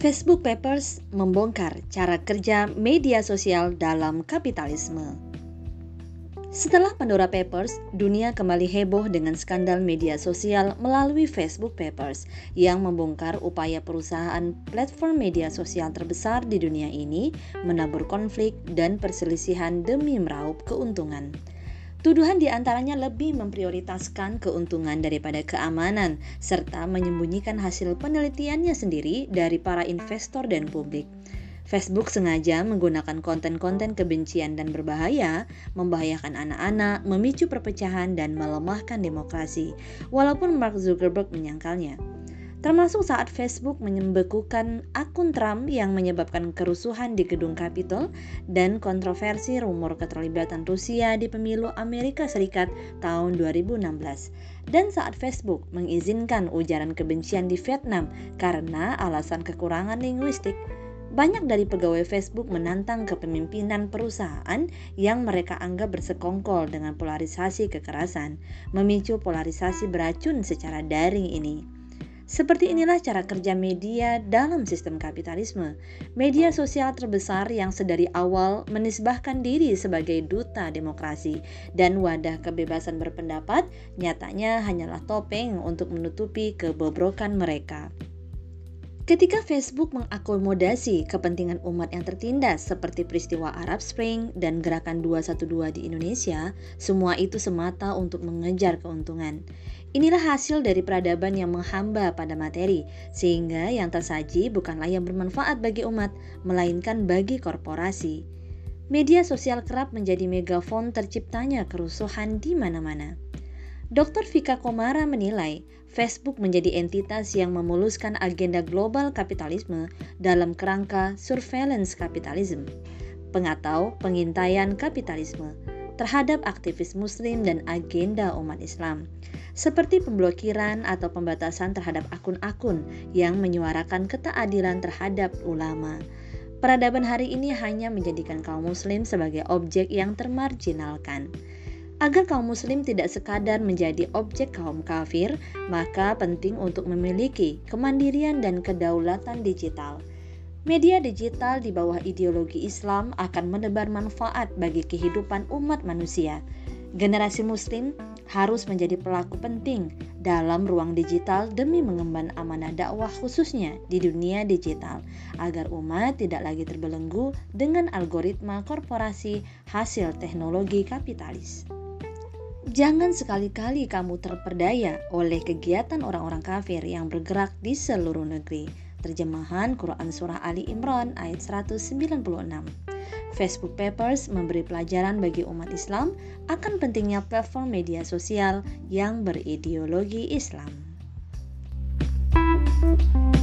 Facebook Papers membongkar cara kerja media sosial dalam kapitalisme. Setelah Pandora Papers, dunia kembali heboh dengan skandal media sosial melalui Facebook Papers yang membongkar upaya perusahaan platform media sosial terbesar di dunia ini menabur konflik dan perselisihan demi meraup keuntungan. Tuduhan di antaranya lebih memprioritaskan keuntungan daripada keamanan, serta menyembunyikan hasil penelitiannya sendiri dari para investor dan publik. Facebook sengaja menggunakan konten-konten kebencian dan berbahaya, membahayakan anak-anak, memicu perpecahan, dan melemahkan demokrasi, walaupun Mark Zuckerberg menyangkalnya termasuk saat Facebook menyembekukan akun Trump yang menyebabkan kerusuhan di gedung Capitol dan kontroversi rumor keterlibatan Rusia di pemilu Amerika Serikat tahun 2016. Dan saat Facebook mengizinkan ujaran kebencian di Vietnam karena alasan kekurangan linguistik, banyak dari pegawai Facebook menantang kepemimpinan perusahaan yang mereka anggap bersekongkol dengan polarisasi kekerasan, memicu polarisasi beracun secara daring ini. Seperti inilah cara kerja media dalam sistem kapitalisme. Media sosial terbesar yang sedari awal menisbahkan diri sebagai duta demokrasi dan wadah kebebasan berpendapat nyatanya hanyalah topeng untuk menutupi kebobrokan mereka. Ketika Facebook mengakomodasi kepentingan umat yang tertindas seperti peristiwa Arab Spring dan gerakan 212 di Indonesia, semua itu semata untuk mengejar keuntungan. Inilah hasil dari peradaban yang menghamba pada materi, sehingga yang tersaji bukanlah yang bermanfaat bagi umat, melainkan bagi korporasi. Media sosial kerap menjadi megafon terciptanya kerusuhan di mana-mana. Dr. Vika Komara menilai Facebook menjadi entitas yang memuluskan agenda global kapitalisme dalam kerangka surveillance kapitalisme, pengatau pengintaian kapitalisme terhadap aktivis muslim dan agenda umat Islam seperti pemblokiran atau pembatasan terhadap akun-akun yang menyuarakan ketaadilan terhadap ulama. Peradaban hari ini hanya menjadikan kaum muslim sebagai objek yang termarginalkan. Agar kaum muslim tidak sekadar menjadi objek kaum kafir, maka penting untuk memiliki kemandirian dan kedaulatan digital. Media digital di bawah ideologi Islam akan menebar manfaat bagi kehidupan umat manusia. Generasi muslim harus menjadi pelaku penting dalam ruang digital demi mengemban amanah dakwah khususnya di dunia digital agar umat tidak lagi terbelenggu dengan algoritma korporasi hasil teknologi kapitalis. Jangan sekali-kali kamu terperdaya oleh kegiatan orang-orang kafir yang bergerak di seluruh negeri. Terjemahan Quran Surah Ali Imran ayat 196 Facebook Papers memberi pelajaran bagi umat Islam akan pentingnya platform media sosial yang berideologi Islam. thank you